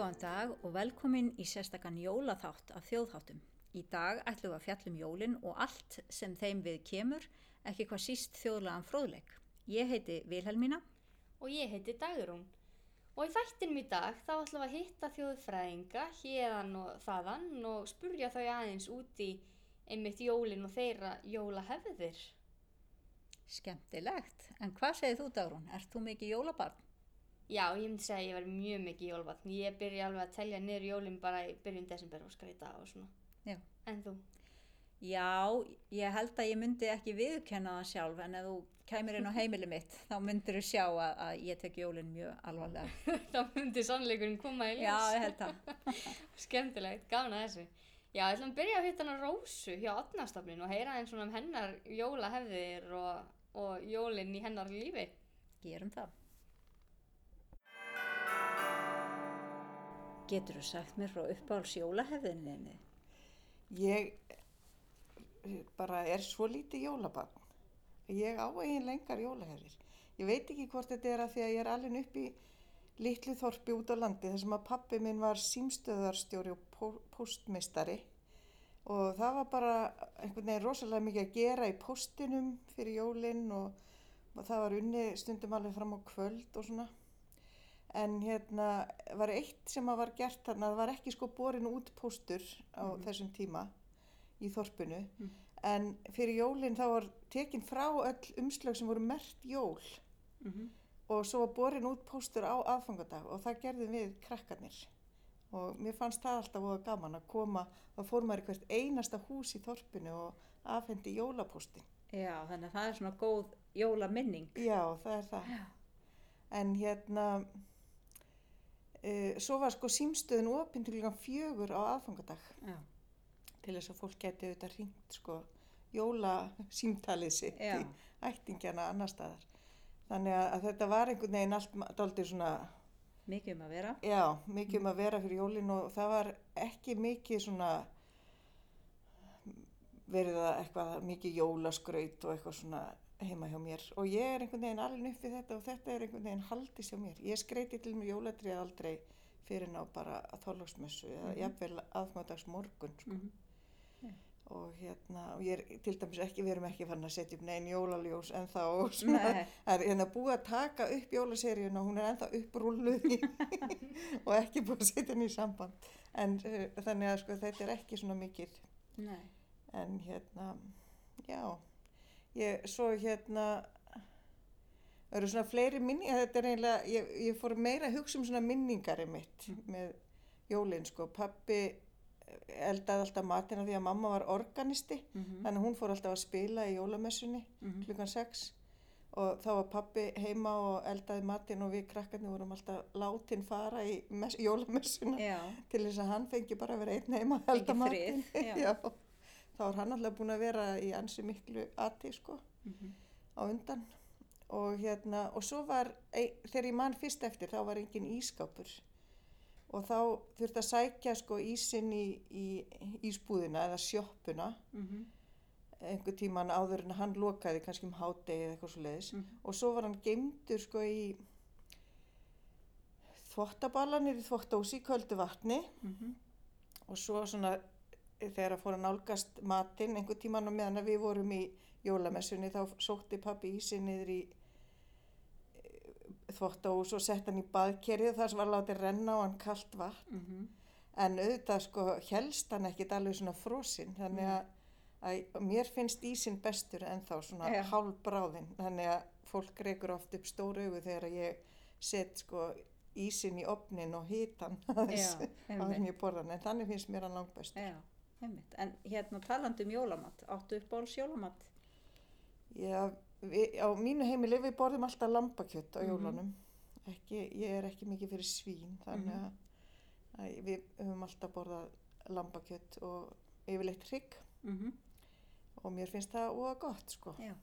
góðan dag og velkomin í sérstakann jólaþátt af þjóðháttum. Í dag ætlum við að fjallum jólin og allt sem þeim við kemur, ekki hvað síst þjóðlagan fróðleik. Ég heiti Vilhelmína. Og ég heiti Dagrún. Og í þættinum í dag þá ætlum við að hitta þjóðfræðinga hérðan og þaðan og spurja þau aðeins út í einmitt jólin og þeirra jólahefðir. Skemmtilegt. En hvað segir þú Dagrún? Ert þú mikið jólabarn? Já, ég myndi segja að ég verði mjög mikið jólvatn. Ég byrja alveg að telja niður jólin bara í byrjun desember og skreita og svona. Já. En þú? Já, ég held að ég myndi ekki viðkenna það sjálf en ef þú kæmir inn á heimili mitt þá myndir þú sjá að, að ég tek jólin mjög alvarlega. þá myndi sannleikurinn koma í ljós. Já, ég held það. Skemmtilegt, gafna þessu. Já, ég ætlum að byrja að hitta hana Rósu hjá Otnastaflin og heyra einn svona um hennar jólahefðir og, og jólin í hennar lífi. Gerum það. Getur þú sagt mér frá uppáhalds jólahefðinni? Ég bara er svo lítið jólabann. Ég á eigin lengar jólahefðir. Ég veit ekki hvort þetta er að því að ég er alveg upp í litlu þorpi út á landi þar sem að pappi minn var símstöðarstjóri og postmistari og það var bara einhvern veginn rosalega mikið að gera í postinum fyrir jólinn og, og það var unni stundum alveg fram á kvöld og svona en hérna var eitt sem að var gert þarna, það var ekki sko borin út póstur á Mhm. þessum tíma í þorpinu Mhm. en fyrir jólinn þá var tekin frá öll umslög sem voru mert jól Mm -hmm. og svo var borin út póstur á aðfangadag og það gerðum við krakkarnir og mér fannst það alltaf voða gaman að koma og fór maður í hvert einasta hús í þorpinu og afhendi jólapóstin Já, þannig að það er svona góð jólaminning. Já, það er það. Já. En hérna, uh, svo var sko símstöðin opinn til líka fjögur á aðfangadag Já, til þess að fólk geti auðvitað hringt sko jólasímtalið sitt Já. í ættingjana annar staðar. Þannig að, þetta var einhvern veginn allt dálítið svona, mikið um að vera. já, mikið um að vera fyrir jólin og það var ekki mikið svona verið að eitthvað mikið jólaskraut og eitthvað svona heima hjá mér. Og ég er einhvern veginn alveg upp við þetta og þetta er einhvern veginn haldis hjá mér. Ég skreiti til mér jólatrið aldrei fyrir ná bara að þorlagsmessu eða Mhm. jafnvel aðmátags morgun sko. Mm og hérna, og ég er til dæmis ekki, við erum ekki fann að setja upp neinn jólaljós en þá er hérna búið að taka upp jólaseríun og hún er ennþá upprúluð í og ekki búið að setja henni í samband. En uh, þannig að sko þetta er ekki svona mikið. Nei. en hérna, já ég, svo hérna það eru svona fleiri minningar þetta er eiginlega, ég, ég fór meira að hugsa um svona minningari mitt með jólin sko, pappi eldaði alltaf matina því að mamma var organisti Mm þannig að hún fór alltaf að spila í jólamessunni Mhm. klukkan 6 og þá var pappi heima og eldaði matinn og við krakkarnir vorum alltaf látin fara í mess, jólamessuna til þess að hann fengi bara að vera einn heima að elda já. Þá var hann alltaf búin að vera í ansi miklu ati sko Mhm. á undan og hérna og svo var, þegar ég man fyrst eftir þá var engin ískápur og þá þurfti að sækja sko ísinn í, í ísbúðina eða sjoppuna Mhm. einhver tíman áður en hann lokaði kannski um hádegi eða eitthvað svo leiðis Mhm. og svo var hann geimdur sko í þvottaballanir í þvottósi í köldu vatni Mhm. og svo svona þegar að fór að nálgast matinn einhver tíman á meðan að við vorum í jólamessunni þá sótti pappi ísinn niður í þvottóhús og sett hann í baðkerið þar sem var látið renna á hann kalt vatn Mhm. en auðvitað sko helst hann ekkit alveg svona frosinn þannig að, að mér finnst ísinn bestur en þá svona Já. hálfbráðinn þannig að fólk reykur oft upp stóru augu þegar að ég set sko ísinn í opnin og hitan aðeins Já, áður en einmitt. ég borða hann en þannig finnst mér hann langt best Já, einmitt. En hérna talandi um jólamat, áttu upp bóls jólamat? Já, við, á mínu heimili við borðum alltaf lambakjött á Mhm. jólunum ekki, ég er ekki mikið fyrir svín þannig Mhm. að, að við höfum alltaf borðað lambakjött og yfirleitt hrygg Mm og mér finnst það óa gott sko Já.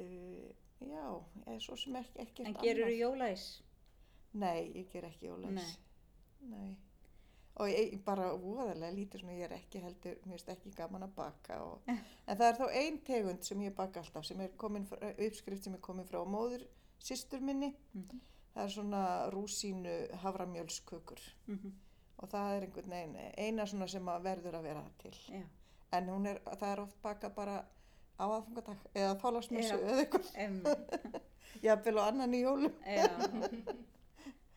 uh, já, eða svo sem ekki ekkert En gerur þú jólæs? Nei, ég ger ekki jólæs Nei. Nei. Og ég, bara voðalega lítið svona ég er ekki heldur, mér finnst ekki gaman að baka og, en það er þá ein tegund sem ég baka alltaf sem er komin frá, uppskrift sem er komin frá móður systur minni Mhm. það er svona rúsínu havramjölskökur Mhm. og það er einhvern veginn eina svona sem að verður að vera til Já. en hún er, það er oft baka bara á aðfungadag eða þólasmessu Já. eða eitthvað, jafnvel og annan í jólum já.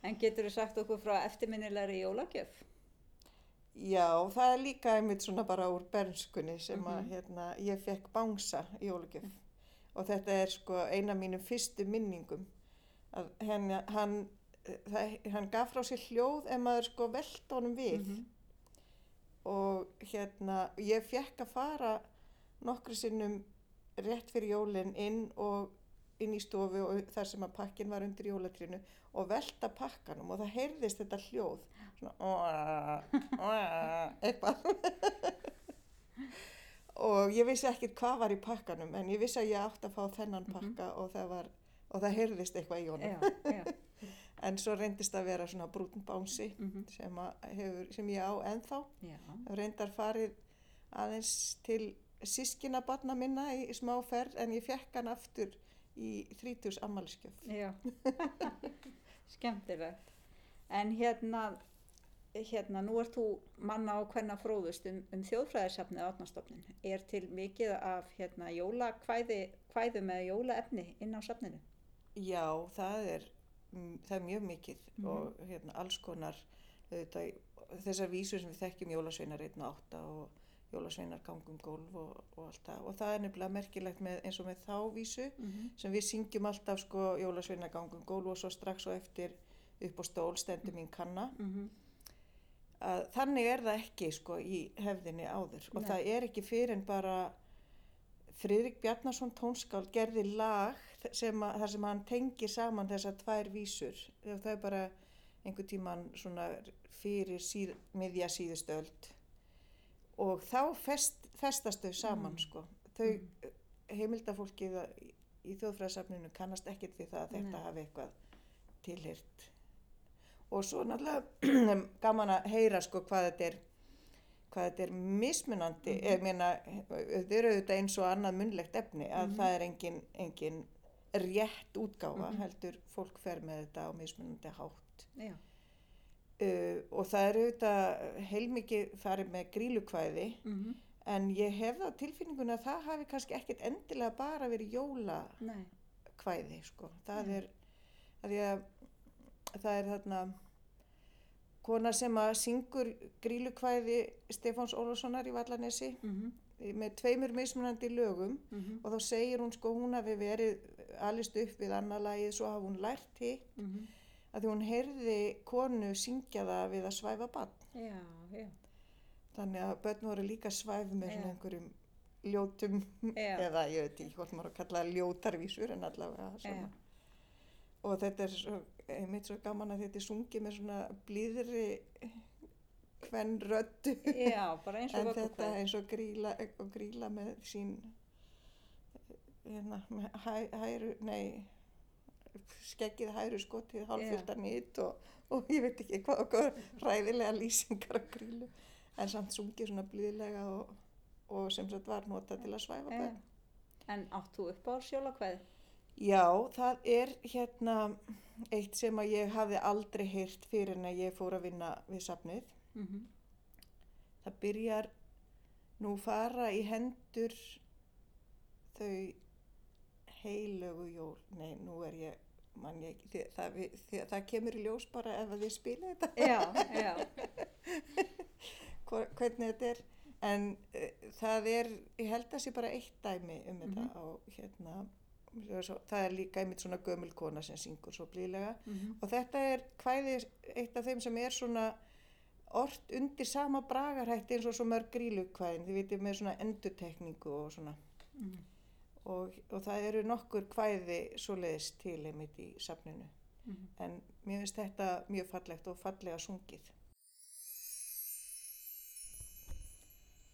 En getur þú sagt okkur frá eftirminnilegri jólagjöf? Já, það er líka einmitt svona bara úr bernskunni sem að Mhm. hérna, ég fekk bánsa í jólugjöf og þetta er sko eina mínum fyrstu minningum að henni, hann, það, hann gaf frá sér hljóð ef maður sko velt honum við Mhm. og hérna ég fekk að fara nokkru sinnum rétt fyrir jólin inn og inn í stofu og þar sem að pakkin var undir jólatrínu og velta pakkanum og það heyrðist þetta hljóð. Svona eitthvað. Og ég vissi ekkert hvað var í pakkanum en ég vissi að ég átti að fá þennan pakka og það var og það heyrðist eitthvað í honum. En svo reyndist að vera svona brúnn bánsi Mhm. sem, að hefur, sem ég á ennþá. Já. reyndar farið aðeins til sískina barna minna í smá ferð en ég fekk hann aftur í 30 ammaliskjöf. Já, skemmtilegt. En hérna, hérna, nú ert þú manna á hvenna fróðust um, um þjóðfræðisafnið átnastofnin. Er til mikið af hérna, jólakvæði, kvæðu með jólaefni inn á safninu? Já, það er, mm, það er mjög mikið Mhm. og hérna, alls konar auðvitað, þessar vísur sem við þekkjum jólasveinar 1 og 8 og jólasveinar gangum gólf og, og allt það og það er nefnilega merkilegt með, eins og með þá vísu Mm -hmm. sem við syngjum alltaf sko jólasveinar gangum gólf og svo strax og eftir upp á stól stendur mín kanna Mhm. að þannig er það ekki sko í hefðinni áður og Nei. það er ekki fyrir en bara Friðrik Bjarnason tónskáld gerði lag sem að, þar sem hann tengir saman þessar tvær vísur það er bara einhver tíman svona fyrir síð, miðja síðustöld og þá fest, festast þau saman Mm. sko þau heimildafólkið í, þjóðfræðsafninu kannast ekkert við það að þetta Nei. hafi eitthvað tilhyrt og svo náttúrulega gaman að heyra sko hvað þetta er hvað þetta er mismunandi Mhm. ég meina, þau eru auðvitað eins og annað munlegt efni að Mhm. það er engin, engin rétt útgáfa Mhm. heldur fólk fer með þetta á mismunandi hátt Já. Uh, og það eru auðvitað heilmikið farið með grílukvæði Mm en ég hef það tilfinninguna að það hafi kannski ekkert endilega bara verið jólakvæði sko. það Nei. er að að það er þarna kona sem að syngur grílukvæði Stefáns Ólafssonar í Vallanesi Mm með tveimur mismunandi lögum -hmm. og þá segir hún sko hún hafi verið alist upp við annað lagið svo hafi hún lært hitt Mm að því hún heyrði konu syngja það við að svæfa bann Já, já. þannig að börn voru líka svæf með svona einhverjum ljótum eða ég veit ekki hvort maður að kalla ljótarvísur en allavega svona. Og þetta er svo, einmitt svo gaman að þetta er sungið með svona blíðri eins og en þetta vöggukvæði. eins og gríla, og gríla með sín hérna, hæru, nei skeggið hæru skotið hálfjöldar nýtt og, og ég veit ekki hvað okkur ræðilega lýsingar á grílu en samt sungið svona blíðlega og, og sem sagt var notað til að svæfa börn. En átt þú upp á sjólakvæði? Já, það er hérna eitt sem að ég hafði aldrei heyrt fyrir en að ég fór að vinna við safnið. Mm Það byrjar nú fara í hendur þau heilögu jól. Nei, nú er ég, mann ég ekki, það, við, þið, það kemur í ljós bara ef að þið spila þetta, Já, já. hvernig þetta er. En uh, það er, ég held að sé bara eitt dæmi um þetta Mhm. á hérna, það er líka einmitt svona gömul kona sem syngur svo blíðlega. Mm Og þetta er kvæði eitt af þeim sem er svona ort undir sama bragarhætti eins og svo mörg grílukvæðin, þið vitið með svona endutekningu og svona. -hmm. Og, og það eru nokkur kvæði svoleiðis til einmitt í safninu. Mhm. En mér finnst þetta mjög fallegt og fallega sungið.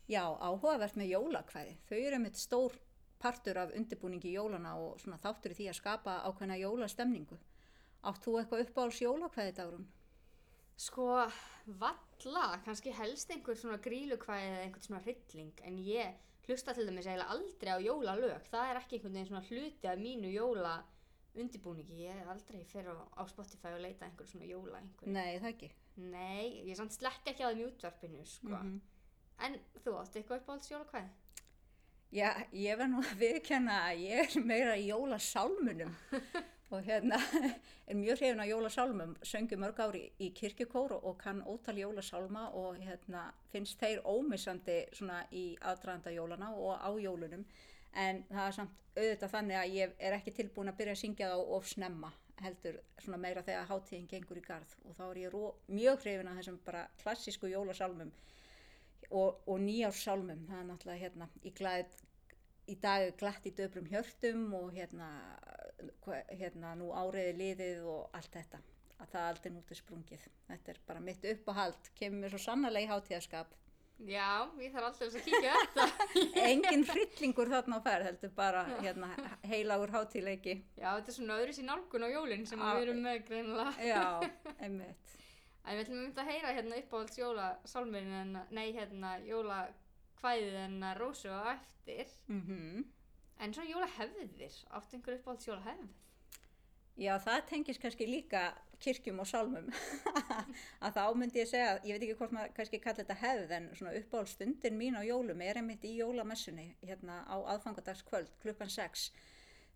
Já, áhugavert með jólakvæði. Þau eru mitt stór partur af undirbúningi jólana og svona þáttur í því að skapa ákveðna jólastemningu. Átt þú eitthvað uppáhalds jólakvæði, Dagrún? Sko, valla, kannski helst einhver svona grílukvæði eða einhvern svona hrylling, en ég hlusta til dæmis eiginlega aldrei á jólalög. Það er ekki einhvern veginn svona hluti af mínu jóla undibúningi, ég er aldrei fyrir á, á Spotify og leita að einhverju svona jóla einhverju. Nei, það ekki. Nei, ég samt slekka ekki á þeim í útvarpinu, sko. Mhm. En þú átti eitthvað upp á alls jólakvæði? Já, ég verð nú að viðkjanna að ég er meira í jólasálmunum og hérna er mjög hrifin af jólasálmum, söngi mörg ári í kirkjukór og, kann ótal jólasálma og hérna finnst þeir ómissandi svona í aðdraðanda jólana og á jólunum. En það er samt auðvitað þannig að ég er ekki tilbúin að byrja að syngja þá of snemma heldur svona meira þegar hátíðin gengur í garð. Og þá er ég ró, mjög hrifin af þessum bara klassísku jólasálmum og, og nýjársálmum það er náttúrulega hérna í glæð í dag glatt í döbrum hjörtum og hérna, hérna nú áriði liðið og allt þetta að það aldrei núti sprungið þetta er bara mitt uppáhald kemur mér svo sannarlega í hátíðaskap Já, ég þarf alltaf þess að kíkja á þetta. engin hryllingur þarna á ferð heldur bara hérna, heilagur hátíðleiki Já, þetta er svona öðru sér nálgun á jólinn sem Já. við erum með greinilega. já, einmitt En við ætlum að mynda að heyra hérna uppáhalds jólasálminn en, nei, hérna jólakvæðið en Rósu á eftir. mm En svona jólahefðir, áttu einhver uppáhalds jólahefð? Já, það tengis kannski líka kirkjum og sálmum. Að þá myndi ég segja, ég veit ekki hvort maður kannski kalla þetta hefð en svona uppáhald stundin mín á jólum er einmitt í jólamessunni hérna á aðfangadagskvöld klukkan 6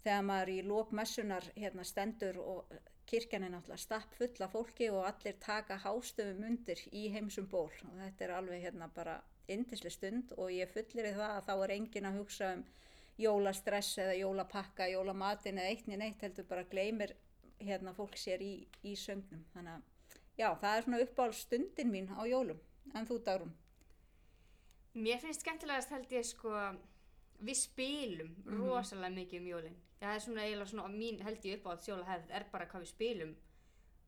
þegar maður í lók messunar hérna stendur og kirkjan er náttúrulega stapp fulla fólki og allir taka hástöfum undir í heimsum ból. Og þetta er alveg hérna bara yndisli stund og ég fullir í það að þá er engin að hugsa um jólastress eða jólapakka, jólamatin eða eitt niður neitt heldur bara gleymir hérna fólk sér í, í söngnum þannig að já, það er svona uppáhald stundin mín á jólum en þú Dagrún Mér finnst skemmtilegast held ég sko, við spilum rosalega mikið um jólinn. Það er svona eiginlega svona, mín held ég uppáhalds jólahefð er bara hvað við spilum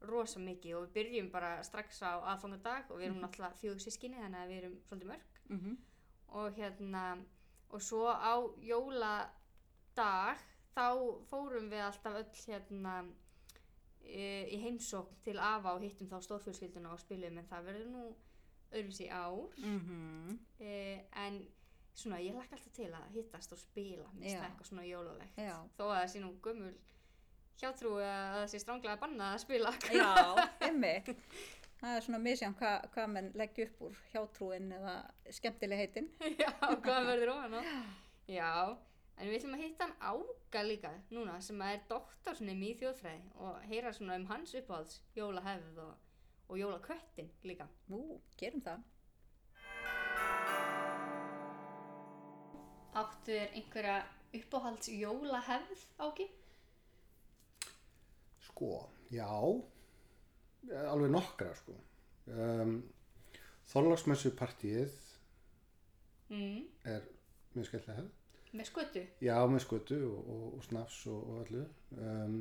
rosa mikið og við byrjum bara strax á aðfangadag og við erum náttúrulega fjögur sískinni þannig að við erum svolítið mörg. mm -hmm. og hérna og svo á jóladag þá fórum við alltaf öll hérna e, í heimsókn til afa og hittum þá stórfjölskylduna og spilum en það verður nú öðruvísi ár. Mm e, en svona ég lakka alltaf til að hittast og spila Já. það eitthvað svona jólalegt. Já. þó að það sé nú gömul hjátrú að það sé stránglega bannað að spila. Já, emmi það er svona misján hvað hva menn leggja upp úr hjátrúin eða skemmtileg heitin Já, hvað verður ofan á? Já, en við ætlum að hitta hann Ága líka núna sem er doktorsnum í þjóðfræði og heyra svona um hans uppáhalds jólahefð og, og jólaköttin líka. Ú, gerum það Áttu þér einhverja uppáhalds jólahefð áki? Sko, já, alveg nokkra sko. Um, Þorlagsmessu partíið Mm, er mjög skemmtilega hefð. með skötu? Já, með skötu og, og, og snafs og, og öllu. Um,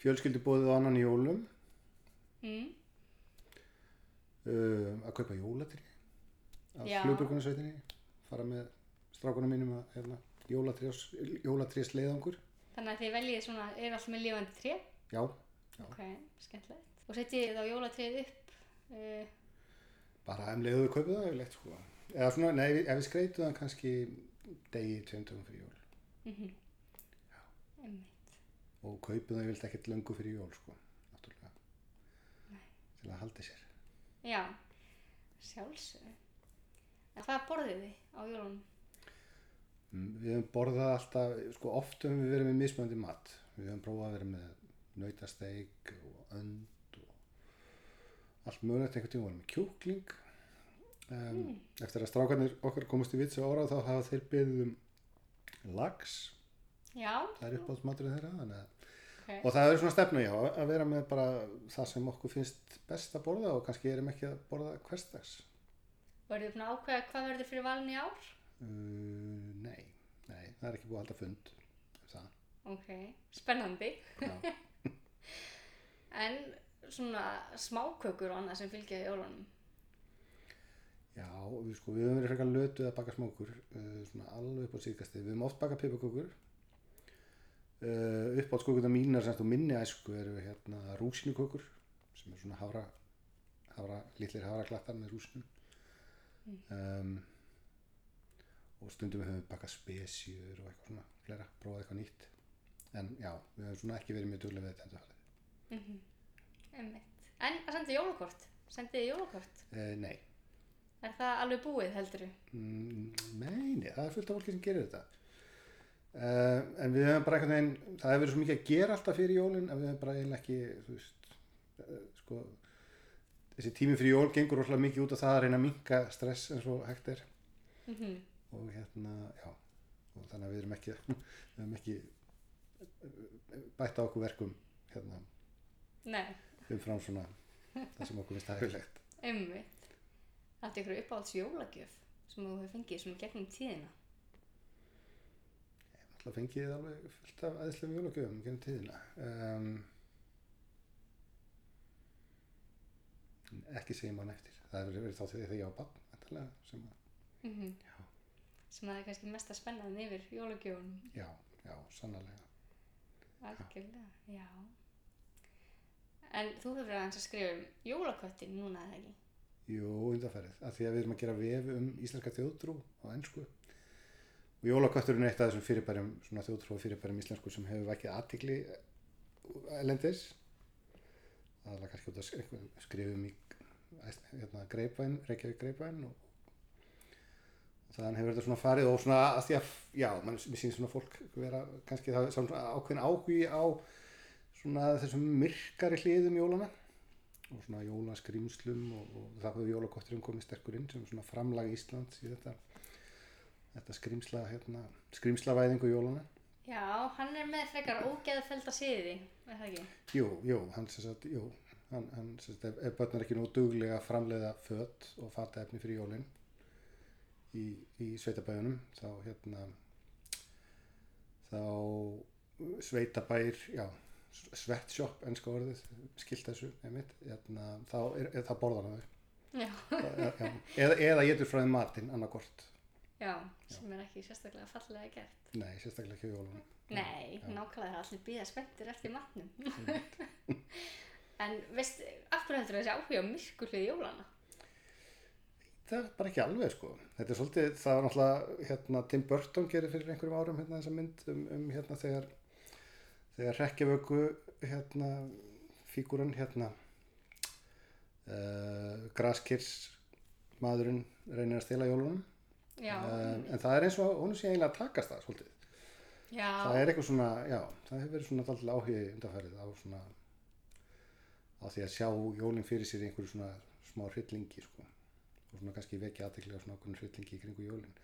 fjölskyldubóðið á annan jólum, Mm, um, að kaupa jólatri af Já. flugburgunarsveitinni, fara með strákunum mínum að hérna, jólatrís leiðangur. þannig að þið veljið svona, er alltaf með lifandi tré? Já, Ok, skemmtilegt. Og setjið þá jólatrið upp? Uh, bara um leiðu við kaupið það yfirleitt sko. Eða svona, nei, ef við skreitum það kannski degi tökum fyrir jól. mm -hmm. og kaupið það vilt ekkert löngu fyrir jól sko, náttúrulega til að halda sér Já, sjálfsög. En hvað borðið þið á jólunum? Mm, við höfum borðað alltaf sko, oft höfum við verið með mismöndi mat við höfum prófað að vera með nautasteik og önd og allt mögulegt einhvern tíma vorum með kjúkling um, eftir að strákarnir okkar komast í vitsi ára þá hafa þeir beðið um lax Já, það er uppáhaldsmaturinn þeirra þannig að ok. Og það er svona stefnu, já, að vera með bara það sem okkur finnst best að borða og kannski erum ekki að borða hverstags. Þið búin að ákveða hvað verður fyrir valin í ár? Uh, nei, nei, það er ekki búið að halda fund um það. Ok, spennandi. En svona smákökur og annað sem fylgja í jólunum. Já, við, sko, við höfum verið frekar lötuð að baka smákur, uh, svona alveg upp á síðkastið. Við höfum oft bakað pipakökur. Uh, uppáhaldskökurna mínar semst og minni æsku eru hérna rúsinukökur sem er svona hafra, hafra litlir hafraklattar með rúsinum. Um, og stundum við höfum bakað spesjur og eitthvað svona, flera, prófað eitthvað nýtt. en já, við höfum svona ekki verið mjög duglega við þetta Mhm. Einmitt. En að senda jólakort? Sendið þið jólakort? Eh, nei, Er það alveg búið heldur mm, nei, það er fullt af fólki sem gerir þetta. Uh, en við höfum bara einhvern veginn, það hefur verið svo mikið að gera alltaf fyrir jólinn að við höfum bara eiginlega ekki, þú veist, uh, sko, þessi tími fyrir jól gengur rosalega mikið út á það að reyna að minka stress eins og hægt er Mm -hmm. og hérna, já, og þannig að við erum ekki, við erum ekki bætt á okkur verkum hérna umfram svona það sem okkur finnst hægulegt. einmitt. Þetta er ykkur uppáhalds jólagjöf sem þú hefur fengið svona gegnum tíðina. Það fengið þið alveg fullt af aðeinslega jólagjöfum genið tíðina. Um, ekki segjum hann eftir. Það hefur verið þá þegar ég á bann, sem að, Mm já, Sem að það er kannski mest að spennaðin yfir jólagjöfunum. já, já, sannarlega. Algjörlega, já. En þú hefur verið aðeins að skrifa um jólaköttin núna eða ekki? Jú, undanfærið, af því að við erum að gera vef um íslenska þjóðtrú á ennsku. Og jólakötturinn er eitt af þessum fyrirbærum, svona þjóðtrú fyrirbærum íslensku sem hefur vækið aðtikli elendis. Það er kannski út að skri- skrifum í hérna, greipvæn, Reykjavík greipvæn og, þannig hefur þetta svona farið og svona að því að, já, mér sýnir svona fólk vera kannski það svona ákveðin áhugi á svona þessum myrkari hliðum jólana og svona jólaskrimslum og, og það hefur jólakotturinn komið sterkur inn sem svona framlag Íslands í þetta þetta skrimsla hérna, skrimslavæðingu jólana Já, hann er með frekar ógeðfelda siði, er það ekki? jú, jú, hann sem sagt, jú hann, hann sem sagt, ef, börn er ekki nú duglega að framleiða föt og fataefni fyrir jólin í, í sveitabæðunum þá hérna þá sveitabær já, sweatshop, ennska orðið skilt þessu, einmitt hérna, þá er, er það borðan að þau Já. Já, eða, eða getur frá þeim matinn annarkort Já, sem er ekki sérstaklega fallega gert. nei, sérstaklega ekki jólunum Nei, Já. nákvæmlega allir býða spenntir eftir matnum. en veist, af hverju heldur þessi áhuga á myrkulið jólana? það er bara ekki alveg sko þetta er svolítið, það var náttúrulega hérna, Tim Burton gerir fyrir einhverjum árum hérna, þessa mynd um, um hérna þegar þegar rekkjavöku hérna fígúran hérna uh, graskirs maðurinn reynir að stela jólunum. Um, en það er eins og hún sé eiginlega að takast það svolítið. Já, það er eitthvað svona, já, það hefur verið svona alltaf áhugi undanfærið á svona á því að sjá jólinn fyrir sér einhverju svona smá hryllingi sko. Og svona kannski vekja aðtekli á svona okkur hryllingi kringu jólinn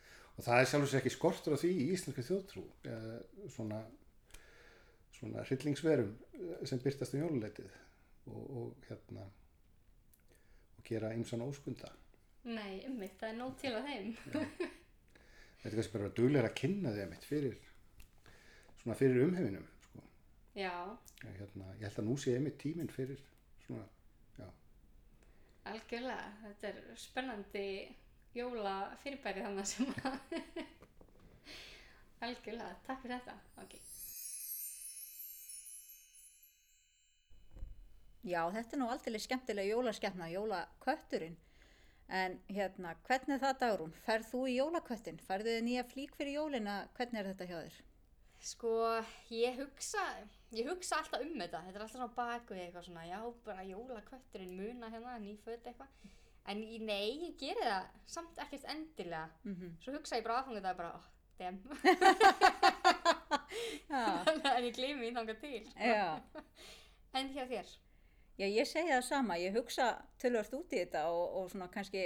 og það er sjálfur sér ekki skortur á því í íslensku þjóðtrú eh, svona svona hryllingsverum eh, sem byrtast um jóluleitið og, og hérna og gera ymsan óskunda. Nei, ummitt, það er nóg til á þeim. þetta er kannski bara að duglega að kynna þeim eitt fyrir svona fyrir umhefinum sko. Já, Já, hérna, ég held að nú sé einmitt tíminn fyrir svona, já, algjörlega, þetta er spennandi jóla fyrirbæri þannig sem að algjörlega, takk fyrir þetta. Ok, Já, þetta er nú aldrei skemmtilega jólaskefna, jólakötturinn. En hérna, hvernig er það dagrún? Ferð þú í jólaköttin? Færðu þið nýja flík fyrir jólina? Hvernig er þetta hjá þér? sko ég hugsa ég hugsa alltaf um þetta, þetta er alltaf svona baku eitthvað svona, já, bara jólakötturinn muna hérna, nýföt eitthvað en í- nei, ég geri það samt ekkert endilega, Mm svo hugsa ég bara aðfangið það bara, oh, dem en ég gleymi því þangað til sko. en hjá þér Já, ég segi það sama. Ég hugsa tölvört út í þetta og, og svona kannski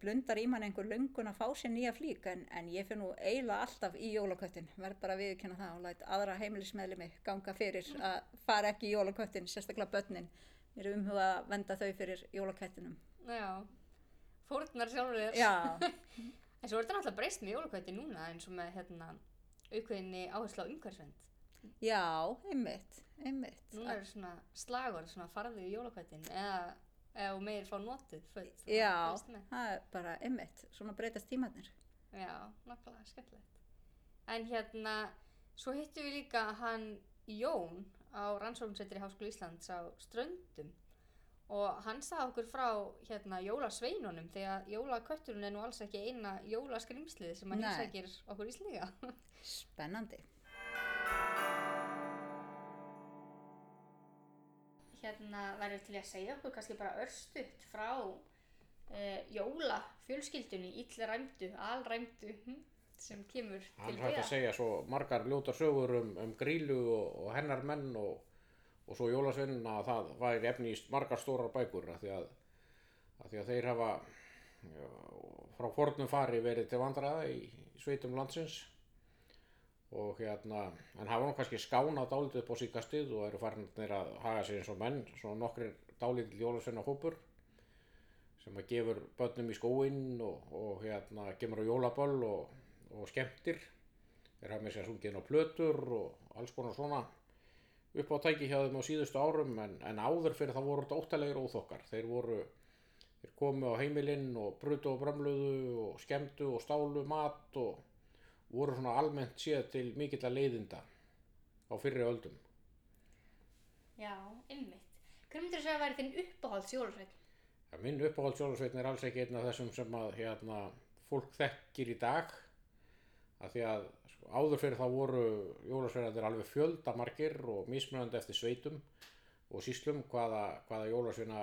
blundar í mann einhver löngun að fá sér nýja flík en, en ég fyrir nú eiginlega alltaf í jólaköttin. Verð bara að viðkynna það og læt aðra heimilismeðlimi ganga fyrir að fara ekki í jólaköttin, sérstaklega börnin. Mér er umhugað að venda þau fyrir jólaköttinum. já, fórnar sjálfur þér Já, En svo er þetta náttúrulega breyst með jólakvæti núna eins og með hérna aukveðinni áherslu á umhverfisvend. Já, einmitt, einmitt. Núna er svona slagur, svona farðu í jólakvætin eða ef meir fá notið svona, Já, það er bara einmitt, svona breytast tímarnir. Já, nákvæmlega, skemmtilegt. En hérna, svo hittum við líka hann Jón á Rannsóknsetri Háskóla Íslands á Ströndum og hann sagði okkur frá hérna jólasveinunum því að jólakötturinn er nú alls ekki eina jólaskrimslið sem að Nei. heimsækir okkur Íslinga. Spennandi. Hérna verður til að segja okkur kannski bara örstutt frá uh, jóla fjölskyldunni, illræmdu, alræmdu hm, sem kemur Hann til hægt að byggða. segja svo margar ljótar sögur um, um grílu og, og hennar menn og, og svo jólasveinin að það væri efni í margar stórar bækur af því að, að, því að þeir hafa já, frá fornum fari verið til vandræða í, í sveitum landsins og hérna en hafa nú kannski skánað dálítið upp á síkastið og eru farinir að haga sér eins og menn svona nokkrir dálítið jólasveina hópur sem að gefur börnum í skóinn og, og hérna gemur á jólaböll og, og skemmtir. Þeir hafa með sér sungið inn á plötur og alls konar svona upp á tæki hjá þeim á síðustu árum en, en áður fyrir það voru þetta óttalegir óþokkar. Þeir voru þeir komu á heimilinn og brutu og brömluðu og skemmtu og stálu mat og voru svona almennt séð til mikill að leiðinda á fyrri öldum Já, einmitt. Hver myndir þú segja að væri þinn uppáhalds jólasveinn? Ja, minn uppáhald sjólasveitn er alls ekki einn af þessum sem að hérna, fólk þekkir í dag af því að sko, áður fyrir þá voru jólasveinarnir alveg fjöldamargir og mismunandi eftir sveitum og síslum hvaða, hvaða jólasveina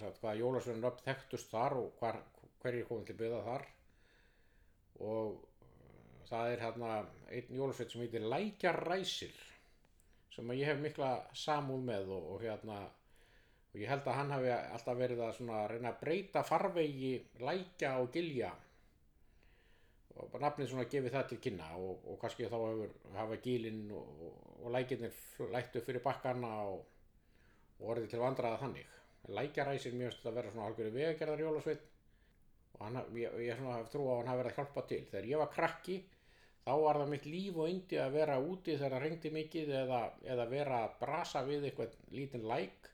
sagt, hvaða jólasveinar upp þekktust þar og hvar, hverjir komið til byggða þar og uh, það er hérna einn jólasveit sem heitir Lækjaræsir sem ég hef mikla samúð með og, og hérna og ég held að hann hafi alltaf verið að svona reyna að breyta farvegi lækja og gilja. Og bara nafnið svona gefið það til kynna og, og kannski þá hefur hafa gilinn og, lækirnir lættu fyrir bakkana og, orðið til vandraða þannig. Lækjaræsir mjög stund að vera svona algjörðu vegagerðar jólasveit og hann, ég, ég svona hef trú á að hann hafi verið að hjálpa til. Þegar ég var krakki þá var það mitt líf og yndi að vera úti þegar það reyndi mikið eða, eða vera að brasa við eitthvað lítinn læk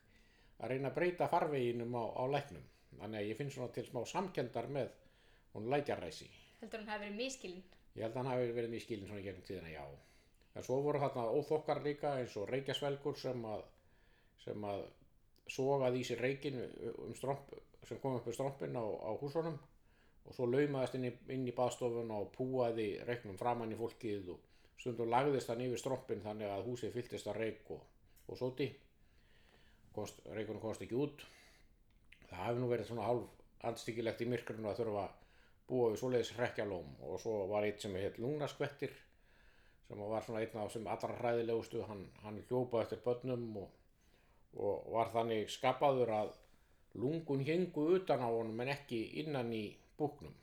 að reyna að breyta farveginum á, á læknum. Þannig að ég finn svona til smá samkendar með hún lækjaræsi Heldur hann hafi verið miskilinn? ég held að hann hafi verið mjög skilin svona í gegnum tíðina já. En svo voru þarna óþokkar líka eins og reykjasvelgur sem að sem að sogaði í sér reikin um stromp, sem kom upp við strompin á, á húsunum og svo laumaðist inn í, inn í baðstofun og púaði reiknum framann í fólkið og stundum lagðist hann yfir strompin þannig að húsið fylltist að reik og, og komst, reikunum komst ekki út. Það hefði nú verið svona hálf andstyggilegt í myrkrinu að þurfa að búa við svoleiðis hrekkjalóm. Og svo var eitt sem heit lungnaskvettir sem var svona einn af sem allra hræðilegustu. Hann, hann hljópa eftir börnum og, og var þannig skapaður að lungun hengu utan á honum en ekki innan í búknum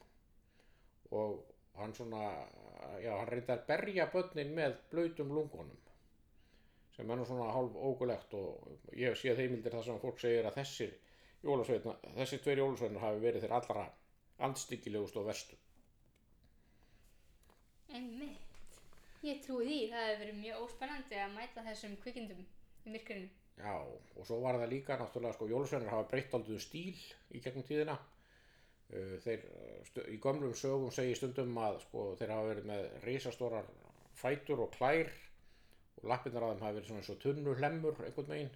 og hann svona já, hann reyndi að berja börnin með blöytum lungunum sem er nú svona hálf ógulegt og ég hef séð heimildir þar sem fólk segir að þessir jólasveitna, þessir tveir jólasveitnar hafi verið þeir allra andstyggilegust og verstu Einmitt. Ég trúi því, það hefur verið mjög óspennandi að mæta þessum kvikindum í myrkurinu. Já, og svo var það líka náttúrulega sko jólasveinar hafa breytt aldrei um stíl í gegnum tíðina þeir, uh, stu, í gömlum sögum segir stundum að sko, þeir hafa verið með risastórar fætur og klær og lappirnar að þeim hafa verið svona eins og tunnu hlemmur einhvern veginn.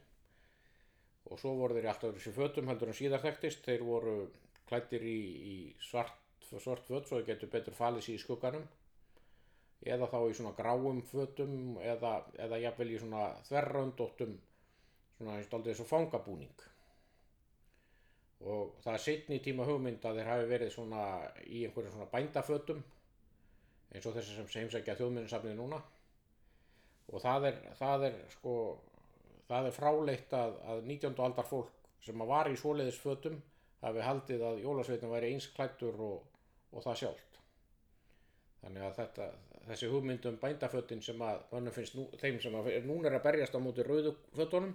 Og svo voru þeir alltaf þessi fötum heldur en síðar þekktist. Þeir voru klættir í, í svart, svart föt svo þeir getur betur falið sér í skugganum. Eða þá í svona gráum fötum eða, eða jafnvel í svona þverröndóttum svona eins og fangabúning og það er setni tíma hugmynd að þeir hafi verið svona í einhverjum svona bændafötum eins og þessi sem heimsækja þjóðminnsafnið núna og það er, það er sko það er fráleitt að, að 19. aldar fólk sem var í svoleiðis fötum hafi haldið að jólasveitin væri eins klættur og, og það sjálft þannig að þetta, þessi hugmynd um bændafötin sem að mönnum finnst nú, þeim sem að núna er að berjast á móti rauðu fötunum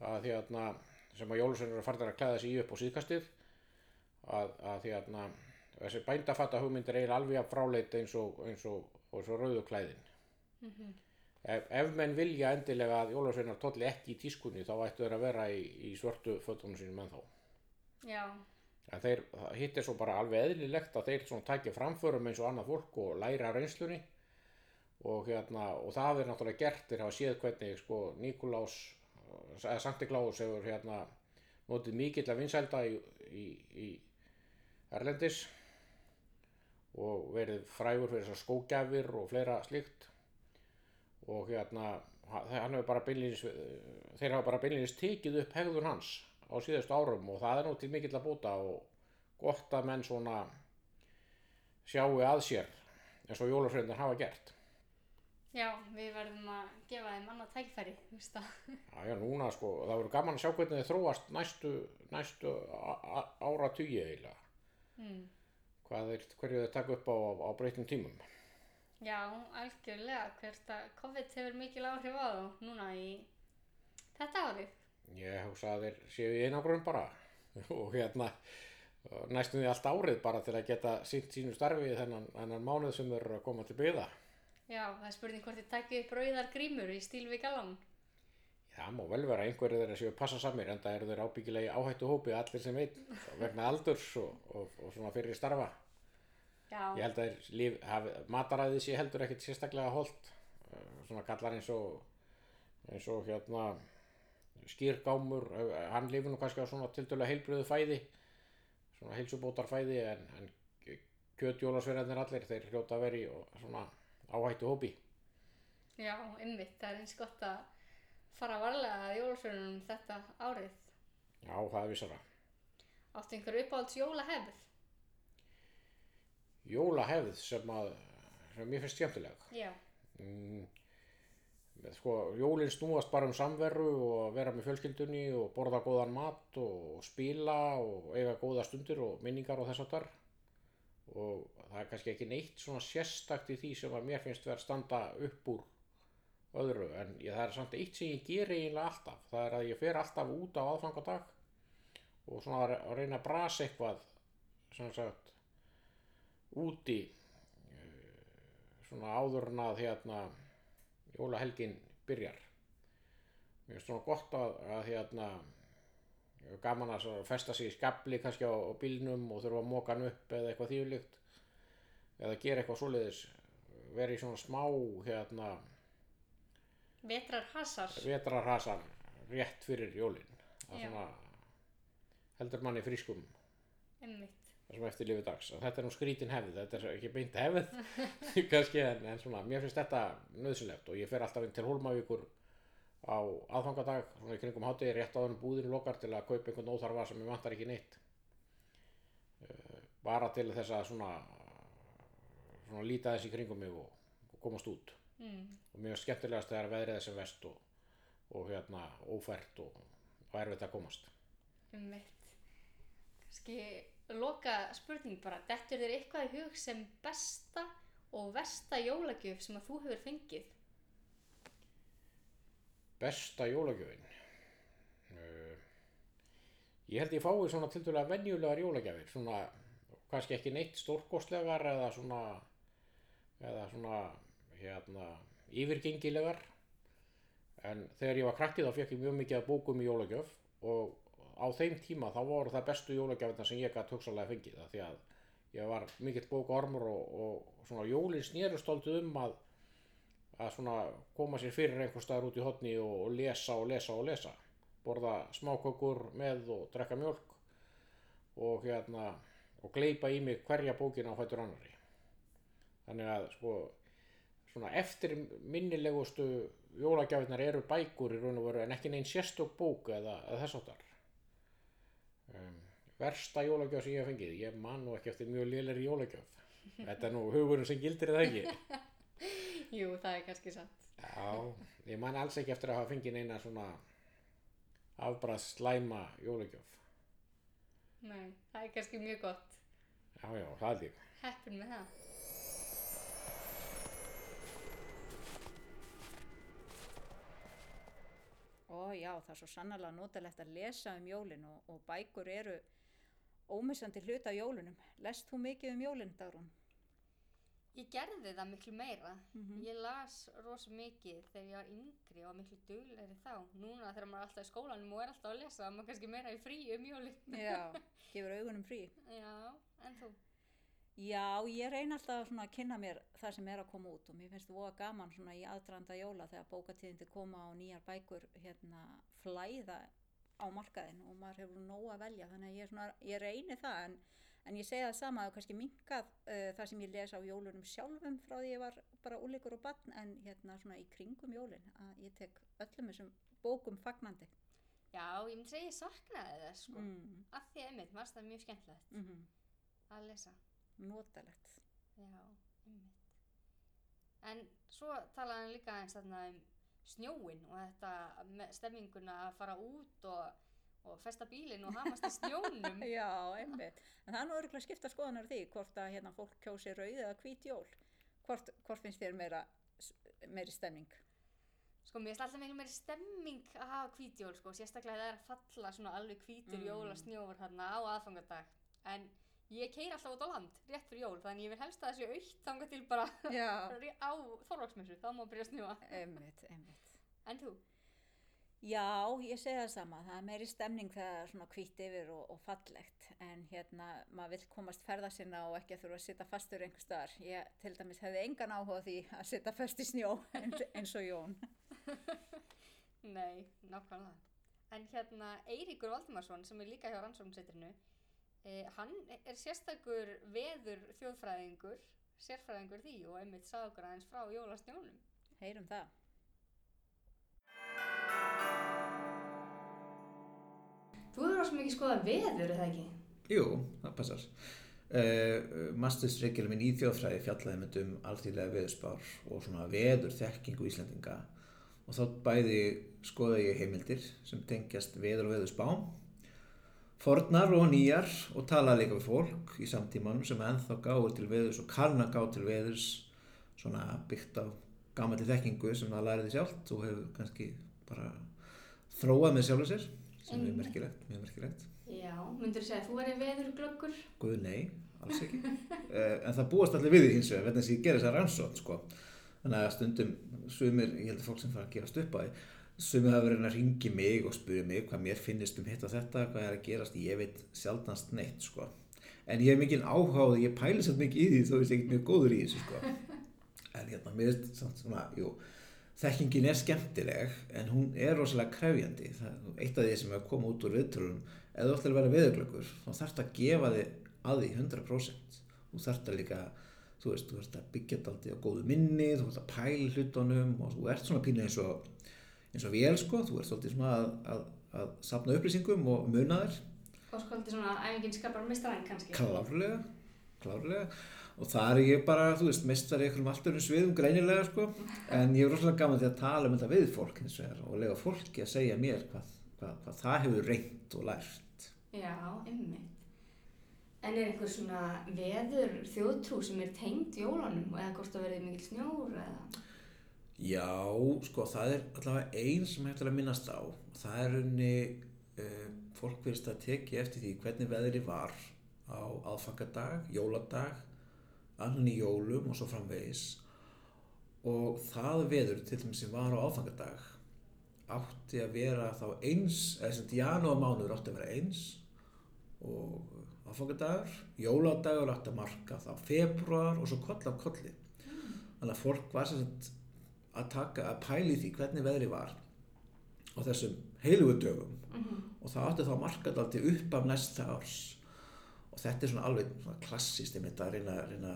að því að sem að jólusveinar eru farnar að klæða sig í upp á síðkastið að, að því að na, þessi bændafatta hugmynd er alveg að fráleit eins og, eins og, og svo rauðu klæðin. Ef, ef menn vilja endilega að jólusveinar tolli ekki í tískunni þá ættu þeir að vera í, í svörtu fötunum sínum en þá Já, en þeir, hitt er svo bara alveg eðlilegt að þeir svona tækja framförum eins og annað fólk og læra reynslunni. Og hérna og það er náttúrulega gert þeir hafa séð hvernig sko Nikulás eða Sankti Klaus hefur hérna notið mikill að vinsælda í, í, í Erlendis og verið frægur fyrir þessar skógjafir og fleira slíkt og hérna bara beinlýnis, þeir hafa bara beinlýnis tekið upp hegðun hans á síðustu árum og það er nú til mikill að búta og gott að menn svona sjáu að sér eins og jólafröndin hafa gert. Já, við verðum að gefa þeim annað tækfæri, þú veist það. Já, já, núna sko, það verður gaman að sjá hvernig þið þróast næstu, næstu ára tugi eiginlega. Mm. Hverju þeir taka upp á, á breytum tímum. Já, algjörlega, hvert að COVID hefur mikil áhrif á þá núna í þetta árið. Ég hugsa að þeir séu í einangrun bara og hérna næstum því allt árið bara til að geta sínt sínu starfi þennan, mánuð sem eru að koma til byggða. Já, það er spurning hvort þið takkið upp rauðar grímur í stíl við galan. Það má vel vera einhverju þeirra séu passa samir en það eru þeir ábyggilega í áhættu hópi allir sem veit vegna aldurs og, og, og svona fyrir starfa. Já, Ég held að líf, hafi, mataræði sé heldur ekkert sérstaklega holt svona kallar eins og eins og hérna skýrgámur, eh, hann lifir nú kannski á svona tildulega heilbröðu fæði svona heilsubótar fæði en, en kjötjólasverðarnir allir þeir hljóta að vera í og svona áhættu hópi já, ymmit, það er eins gott að fara varlega að jólasvörunum þetta árið. Já, það er vissara. Áttu einhver uppáhalds jólahefð? Jólahefð sem að sem mér finnst skemmtileg. Já, mm, sko, jólin snúast bara um samveru og vera með fjölskyldunni og borða góðan mat og spila og eiga góða stundir og minningar og þess að þar og það er kannski ekki neitt svona sérstakt í því sem að mér finnst vera að standa upp úr öðru en ég, það er samt eitt sem ég ger eiginlega alltaf. Það er að ég fer alltaf út á aðfangadag og svona að að reyna að brasa eitthvað sem sagt úti eh, svona áður en að hérna jólahelgin byrjar. Mér finnst svona gott að, að hérna gaman að festa sig í skabli kannski á, á bílnum og þurfa að móka hann upp eða eitthvað þýrlíkt eða gera eitthvað svoleiðis. Vera í svona smá hérna vetrar hasar. vetrarhasar rétt fyrir jólin. Það svona heldur manni frískum. Ymmit. það sem eftir lifi dags. Og þetta er nú skrítin hefð. Þetta er ekki beint hefð. Kannski en, en svona, mér finnst þetta nöðsilegt og ég fer alltaf inn til Hólmavíkur á aðfangadag svona í kringum hátegi rétt áður en búðin lokar til að kaupa einhvern óþarfa sem ég vantar ekki neitt Eh, bara til þess að svona svona líta þess í kringum mig og, og komast út Mm. og finnst skemmtilegast þegar veðrið sem vest og, og hérna ófært og, og erfitt að komast Einmitt. Kannski loka spurning bara, dettur þér eitthvað í hug sem besta og versta jólagjöf sem að þú hefur fengið? Besta jólagjöfin. Uh, Ég held ég fái svona til dæla venjulegar jólagjafir svona kannski ekki neitt stórkostlegar eða svona eða svona hérna yfirgengilegar. En þegar ég var krakkið þá fekk ég mjög mikið að bókum í jólagjöf og á þeim tíma þá voru það bestu jólagjafirna sem ég gæti hugsalega fengið af því að ég var mikill bókaormur og, og svona jólin snerust aldrei um að að svona koma sér fyrir einhver staðar út í hotni og, lesa og lesa og lesa. Borða smákökur með og drekka mjölk og hérna og gleipa í mig hverja bókina á fættur annari þannig að sko svona eftir minnilegustu jólagjafinnar eru bækur í raun og veru en ekki neinn sérstök bók eða, eða þess áttar um, versta jólagjaf sem ég hef fengið. Ég man nú ekki eftir mjög lélir jólagjaf þetta er nú hugurinn sem gildir eða ekki Jú, það er kannski satt. Já, ég man alls ekki eftir að hafa fengið neina svona afbræð slæma jólagjöf. Nei, það er kannski mjög gott. Já, já, það er líka. Heppin með það. Ó já, það er svo sannarlega notalegt að lesa um jólin og, og bækur eru ómissandi hluta af jólunum. Lest þú mikið um jólin, Dagrún? Ég gerði það miklu meira. Mhm. Ég las rosa mikið þegar ég var yngri og miklu duglegri þá. Núna þegar maður er alltaf í skólanum og er alltaf að lesa, maður kannski meira í frí um jólin. Já, gefur augunum frí. Já, en þú? Já, ég reyna alltaf að kynna mér það sem er að koma út og mér finnst það gaman svona í aðdraðanda jóla þegar bókatíðindi koma og nýjar bækur hérna flæða á markaðin og maður hefur nóg að velja þannig að ég, svona, ég reyni það en, en ég segi það sama að kannski minkað uh, það sem ég les á jólunum sjálfum frá því ég var bara úleikur og barn en hérna svona í kringum jólin að ég tek öllum þessum bókum fagnandi Já, ég myndi segja ég saknaði þess sko. mm. Af því að einmitt, varst það mjög skemmtilegt Mm að lesa. notalegt Já, einmitt. En svo talaði hann líka eins þarna um snjóin og þetta stemminguna að fara út og, og festa bílinn og hamast í snjónum. Já, einmitt. En það er nú örgulega skipta skoðanar því hvort að hérna fólk kjósi rauð eða hvít jól. Hvort, hvort finnst þér meira, meiri stemning? Sko, mér finnst alltaf miklu meiri stemming að hafa hvítjól, sko, sérstaklega það er að falla svona alveg hvítur Mm. jólasnjóður þarna á aðfangadag. En ég keir alltaf út á land, rétt fyrir jól, þannig ég vil helst að sé aukt þangað til bara á Þorvaksmessu, þá má byrja að snjóa. einmitt, einmitt. En þú? Já, ég segi það sama. Það er meiri stemning þegar það er svona hvítt yfir og, og fallegt. En hérna, maður vill komast ferða sinna og ekki að þurfa að sitja fastur einhver staðar. Ég til dæmis hefði engan áhuga því að sitja fast í snjó eins, og Jón. Nei, nákvæmlega. En hérna Eiríkur Valdimarsson sem er líka hjá rannsóknsetrinu, eh, hann er sérstakur veður þjóðfræðingur, sérfræðingur því og einmitt okkur aðeins frá jólasnjónum. Heyrum það. Þú hefur svo mikið skoðað veður, það ekki? Jú, það passar. Uh, Mastersreikjum minn í þjóðfræði fjallaði mynd um alþýðlega veðurspár og svona veður þekkingu Íslandinga og þá bæði skoða ég heimildir sem tengjast veður og veðurspám fornar og nýjar og talaði líka við fólk í samtímanum sem ennþá gáður til veðurs og kann að gá til veðurs svona byggt á gamalli þekkingu sem það læriði sjálft og hefur kannski bara þróað með sjálfur sér sem er merkilegt, mjög merkilegt Já, myndur þú segja að þú væri veðurglöggur? Guð nei, alls ekki uh, en það búast allir við því hins vegar þess að ég gerir þessar rannsótt sko. þannig að stundum sumir, ég held að fólk sem fara að gerast upp á því sumir hafa verið að ringi mig og spyrja mig hvað mér finnist um hitt og þetta hvað er að gerast, ég veit sjaldnast neitt sko. en ég hef mikið áháð ég pæli samt mikið í því þó ég sé ekki mjög góður í þessu sko. en hérna, mér samt svona, jú þekkingin er skemmtileg en hún er rosalega krefjandi. Það, eitt af því sem er að koma út úr viðtölun ef þú ætlar að vera veðurglöggur þá þarfst að gefa þig að því 100% þú þarfst að líka þú veist, þú þarfst að byggja þetta alltaf á góðu minni þú þarfst að pæla hlutunum og þú ert svona pínu eins og eins og vél sko, þú ert svolítið svona að, að, að sapna upplýsingum og muna þér Og skolti svona æfingin skapar mistræðin kannski? klárlega, klárlega og það er ég bara, þú veist, mestar í einhverjum allt öðrum sviðum greinilega sko en ég er rosalega gaman til að tala um þetta við fólk hins vegar og lega fólki að segja mér hvað, hvað, hvað það hefur reynt og lært Já, einmitt. En er einhver svona veður þjóðtrú sem er tengd jólunum eða hvort það verði mikil snjór eða? Já, sko, það er allavega einn sem hefur að minnast á. Það er unni, uh, fólk verðist að tekja eftir því hvernig veðri var á aðfangadag, jóladag, annan í jólum og svo framvegis. Og það veður til þeim sem var á aðfangadag átti að vera þá eins, eða sem janúar mánuður átti að vera eins og aðfangadagur, jóladagur átti að marka þá februar og svo koll af kolli. Þannig að fólk var sagt að taka, að pæli því hvernig veðri var á þessum heilugu dögum og það átti þá að marka þetta alltaf upp af næsta árs og þetta er svona alveg svona klassist einmitt að reyna, reyna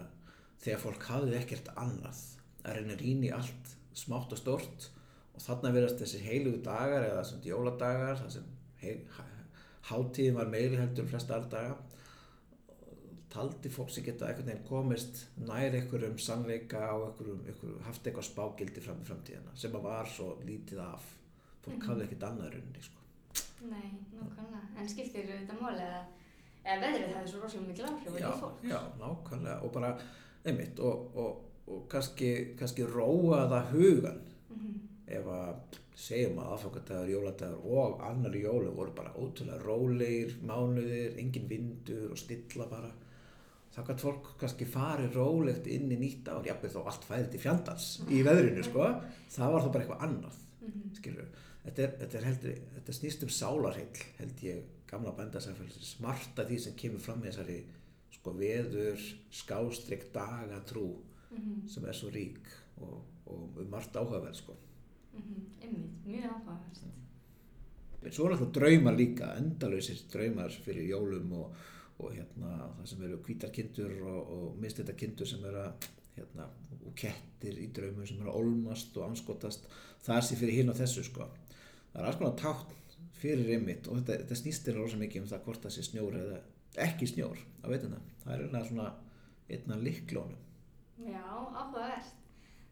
þegar fólk hafði ekkert annað að reyna rýna í allt smátt og stort og þarna verðast þessi heilugu dagar eða svona jóladagar þar sem hátíðin var meiri heldur en flesta aðra daga taldi fólk sem geta einhvern veginn komist nær einhverjum sannleika og einhverjum, haft eitthvað spágildi fram í framtíðina sem að var svo lítið af fólk Mhm. hafði ekkert annað rauninni sko. Nei, nákvæmlega. En skiptir þetta máli eða, eða veðrið hefði svo rosalega mikil áhrif á já, líf fólk? já, nákvæmlega. Og bara, einmitt og, og, og kannski, kannski róa það hugan Mhm. ef að segjum að aðfangadagur, jóladagur og annar jólu voru bara ótrúlega rólegir mánuðir, engin vindur og stilla bara. Þá gætt fólk kannski farið rólegt inn í nýtt ár, jafnveg þó allt fæði til fjandans í veðrinu sko. Það var þá bara eitthvað annað Mhm. skilur þetta er, þetta er heldur, þetta snýst um sálarheill held ég gamla bændasæfælis smarta því sem kemur fram í þessari sko veður, skástrygg dagatrú Mhm. sem er svo rík og, og um margt áhugaverð sko Mhm. Einmitt, mjög áhugavert. En svo er alltaf draumar líka, endalausir draumar fyrir jólum og, og hérna það sem eru hvítar kindur og, og minnstættar kindur sem eru að hérna, og kettir í draumum sem eru að olmast og anskotast það sé fyrir hinn og þessu sko það er alls konar tákn fyrir einmitt og þetta, þetta snýstir rosa mikið um það hvort það sé snjór eða ekki snjór á veituna það er einhverja svona einna liklónum Já, áhugavert.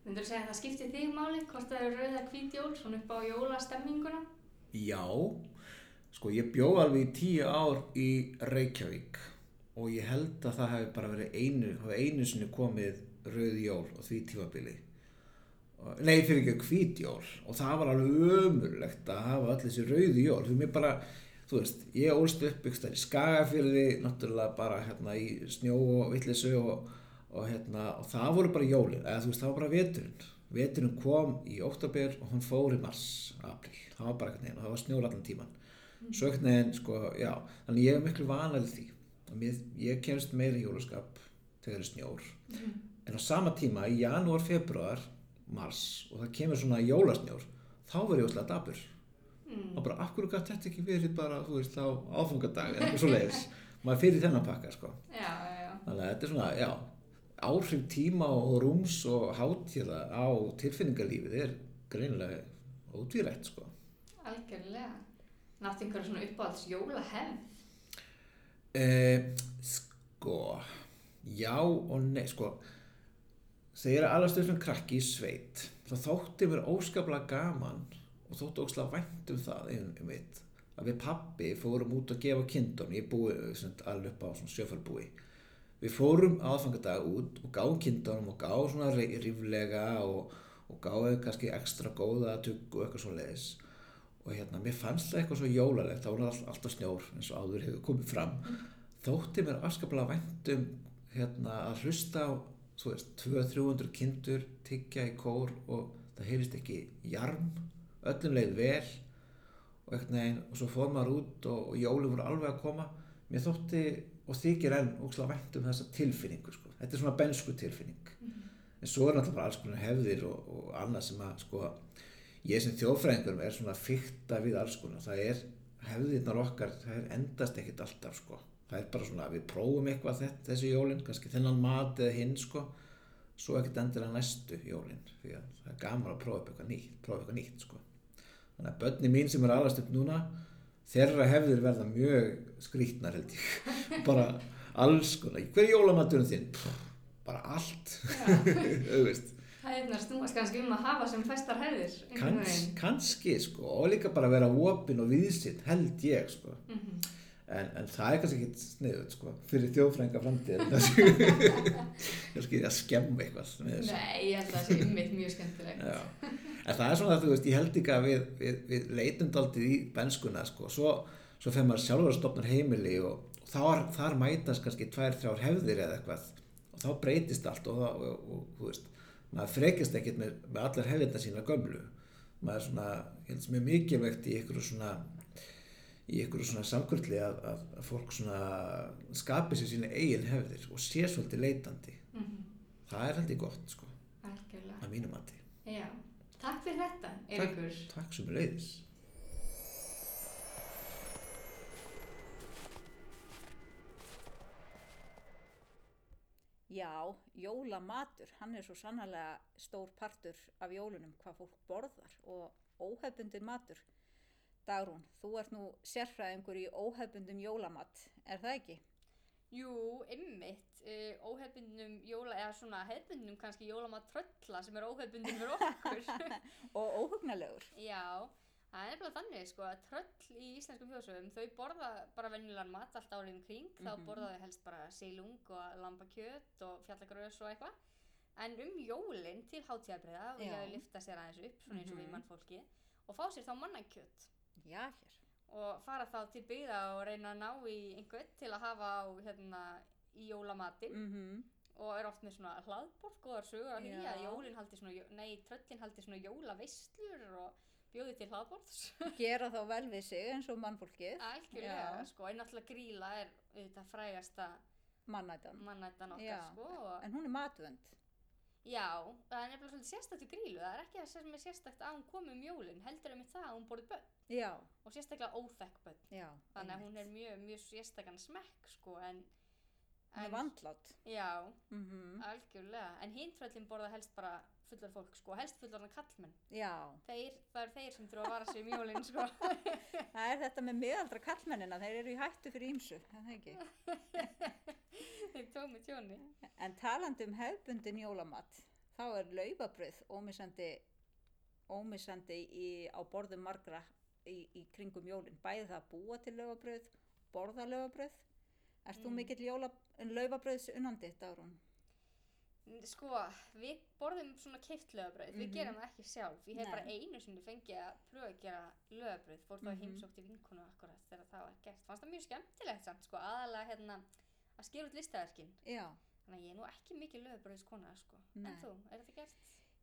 Myndur þú segja að það skipti þig máli hvort það eru rauða hvít jól svona upp á jólastemminguna? Já, sko ég bjó alveg í tíu ár í Reykjavík og ég held að það hefði bara verið einu, hafi einu sinni komið rauð jól og því tífabili. Nei, fyrir ekki hvít jól og það var alveg ömurlegt að hafa öll þessi rauði jól. Fyrir mig bara, þú veist, ég ólst upp ykkur stær í Skagafyrði, náttúrulega bara hérna í snjó og villisu og, og hérna, og það voru bara jólin, eða þú veist, það var bara veturinn. Veturinn kom í óttabér og hún fór í mars, april. Það var bara neginn og það var snjór allan tíman. Eitthvað neginn, sko, já, þannig ég er miklu vanalið því. Mér, ég kemst meira í jólaskap þegar það er snjór. En á sama tíma, í janúar, februar, mars og það kemur svona jólasnjór, þá verður ég óslega dabur. Mm. Og bara, af hverju gæti þetta ekki verið bara, þú veist, á áfangadag eða eitthvað svo leiðis. Maður fyrir þennan pakka, sko. Já, já. Þannig að þetta er svona, já, áhrif tíma og rúms og hátíða á tilfinningarlífið er greinilega ótvírætt, sko. Algjörlega. Náttu einhverja svona uppáhalds jólahefð? Eh, sko, já og nei, sko, þegar ég er alveg stöðum krakki í sveit, þá þótti mér óskaplega gaman og þótti óskaplega vænt um það, um, um að við pappi fórum út að gefa kindun, ég búi alveg upp á sjöfarbúi. Við fórum aðfangadag út og gáum kindunum og gáum svona ríflega og, og gáum kannski ekstra góða tugg og eitthvað svo leiðis og hérna, mér fannst það eitthvað svo jólalegt, það voru all, alltaf snjór eins og áður hefur komið fram. Þótti mér afskaplega vænt um hérna, að hlusta á þú veist, 200-300 kindur tyggja í kór og það heyrist ekki jarm, öllum leið vel og eitthvað neginn og svo fór maður út og, og jóli voru alveg að koma. Mér þótti og þykir enn ókslega vænt um þessa tilfinningu sko. þetta er svona bensku tilfinning. En svo er náttúrulega alls konar hefðir og, og annað sem að sko, ég sem þjóðfræðingur er svona fykta við alls konar. Það er hefðirnar okkar það er endast ekkit alltaf sko. Það er bara svona að við prófum eitthvað þetta, þessi jólin kannski þennan mat eða hinn sko. svo ekkit endilega næstu jólin því að það er gaman að prófa upp eitthvað nýtt, prófa eitthvað nýtt sko. þannig að börni mín sem er alast upp núna þeirra hefðir verða mjög skrítnar held ég bara alls konar, hver er jólamaturinn þinn? Pff, bara allt veist Það er að snúast kannski um að hafa sem festar hefðir. einhvern Kans, veginn. kannski sko og líka bara vera opinn og viðsinn held ég sko Mhm. En, en það er kannski ekki sniðut sko fyrir þjóðfrænga framtíð kannski að skemma eitthvað með þessu Nei, ég held að það sé ymmit mjög skemmtilegt. En það er svona þú veist ég held ekki að við, við, við leitum daldið í benskuna sko. Svo, svo fyrir maður sjálfur að stopna heimili og, og þar, þar mætast kannski tvær, þrjár hefðir eða eitthvað. Og þá breytist allt og, það- og, og, og þú veist maður frekist ekkert með, með allar hefðirna sína gömlu. Maður er svona, ég held sem er mikilvægt í ykkur svona í ykkur svona samkvöldli að, að, að fólk svona skapi sér sína eigin hefðir og sé svolítið leitandi Mm það er heldur gott sko, Algjörlega. að mínum mati Já. Takk fyrir þetta, Eiríkur. Takk sem leiðis. Já, jólamatur, hann er svo sannlega stór partur af jólunum hvað fólk borðar og óhefbundin matur. Dagrún, þú ert nú sérfræðingur í óhefbundum jólamat, er það ekki? Jú, ymmit, uh, óhefbundnum jóla, eða svona hefbundnum kannski jólamat trölla sem er óhefbundin fyrir okkur. Og óhugnalegur. Já, það er bara þannig sko að tröll í íslenskum þjóðsögum þau borða bara venjulegan mat allt árið kring þá Mhm. borða þau helst bara sílung og lambakjöt og fjallagröðs og eitthvað en um jólin til hátíðabreiða vilja Já. þau lifta sér aðeins upp svona eins og við Mhm. mannfólki og fá sér þá mannakjöt Já, hér. og fara þá til byggða og reyna að ná í einhvern til að hafa á hérna í jólamatinn Mm og er oft með svona hlaðborð, góðar sögur af því Já. að jólin haldi svona, nei, tröllin haldi svona jólaveislur og bjóði til hlaðborðs Gera þá vel við sig eins og mannfólkið, Algjörlega, Já. sko, en náttúrulega gríla er auðvitað frægasta mannættan okkar, sko, og En hún er matvönd. Já, það er nefnilega svolítið sérstakt við grílu, það er ekki það sem er sérstakt að hún komi um jólin, heldur um það að hún borði börn Já, og sérstaklega óþekk börn, já. þannig að hún er mjög, mjög sérstakann smekk sko, en, Hún er vandlátt. Já, Mm algjörlega, en hindfröllin borða helst bara fullar fólk sko, helst fullarna kallmenn, Já, þeir, það er þeir sem þurfa að vara sig um jólin sko. það er þetta með miðaldra kallmennina, þeir eru í hættu fyrir ímsu, er það ekki? tómi tjóni. En talandi um hefbundin jólamat, þá er laufabröð ómissandi, ómissandi í, á borðum margra í, í kringum jólin. Bæði það að búa til laufabröð, borða laufabröð. Erst þú Mm. mikill jóla, laufabröðs unnandi, Dárún? Sko, við borðum svona keift lögabröð, við Mhm. gerum það ekki sjálf. Ég hef Nei. bara einu sinni fengið að pröfa að gera lögabröð, fór þá Mhm. mm heimsókti vinkonu akkurat þegar það var gert. Fannst það mjög skemmtilegt samt, sko, aðalega hérna að skera út listaverkin. Já. Þannig að ég er nú ekki mikið lögabröðskona, sko. En þú, er þetta gert?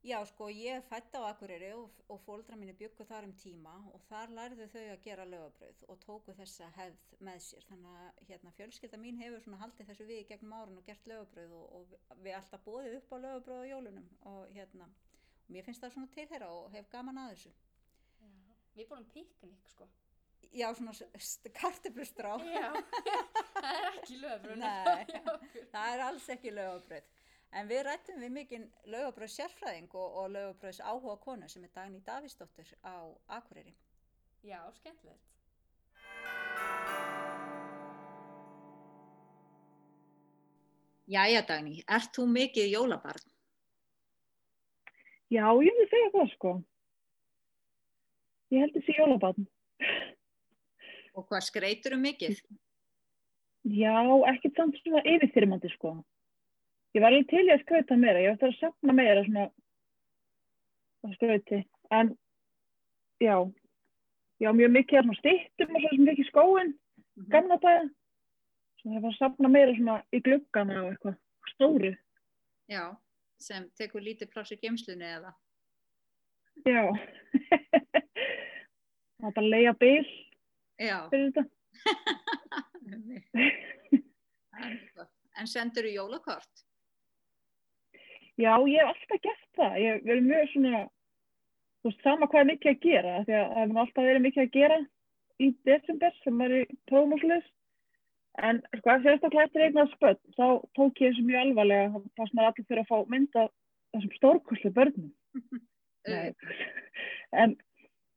Já, sko, ég fætt á Akureyri og, og fóldra mínu byggu þar um tíma og þar lærðu þau að gera lögabröð og tóku þessa hefð með sér. Þannig að hérna, fjölskylda mín hefur svona haldið þessu við gegnum árun og gert lögabröð og, og við- alltaf bóðið upp á lögabröð á jólunum og hérna, og mér finnst það svona tilhera og hef gaman að þessu. Já. Við borðum piknik, sko. Já, svona karteflustrá, Já, það er ekki lögabröð. Nei. það er alls ekki lögabröð. En við rættum við mikinn lögabröðs sérfræðing og, og lögabröðs áhuga konu sem er Dagný Davísdóttir á Akureyri. Já, skemmtilegt. Jæja Dagný, ert þú mikið jólabarn? Já, ég vil segja það sko. Ég held þessi jólabarn. Og hvað skreitur um mikið? Já, ekkert samt svona yfirþyrmandi sko. Ég var alveg til í að skauta meira. Ég ætti að safna meira svona að skauti. En já, já, mjög mikið er svona stýttum og svo sem ekki skóin, gamla daga. Svo það var að safna meira svona í gluggana og eitthvað stóru. Já, sem tekur lítið pláss í gemslunni eða? Já. Það var bara að leia Já. Fyrir þetta. en sendur þú jólakort? Já, ég hef alltaf gert það. Ég verið mjög svona, þú veist, sama hvað er mikið að gera. Því að það hefur alltaf verið mikið að gera í desember sem er í prófumúslis. En sko, ef sérstaklega eftir eignað spöld, þá tók ég þessu mjög alvarlega. Það fannst mér allir fyrir að fá mynda þessum stórkoslu börnum. En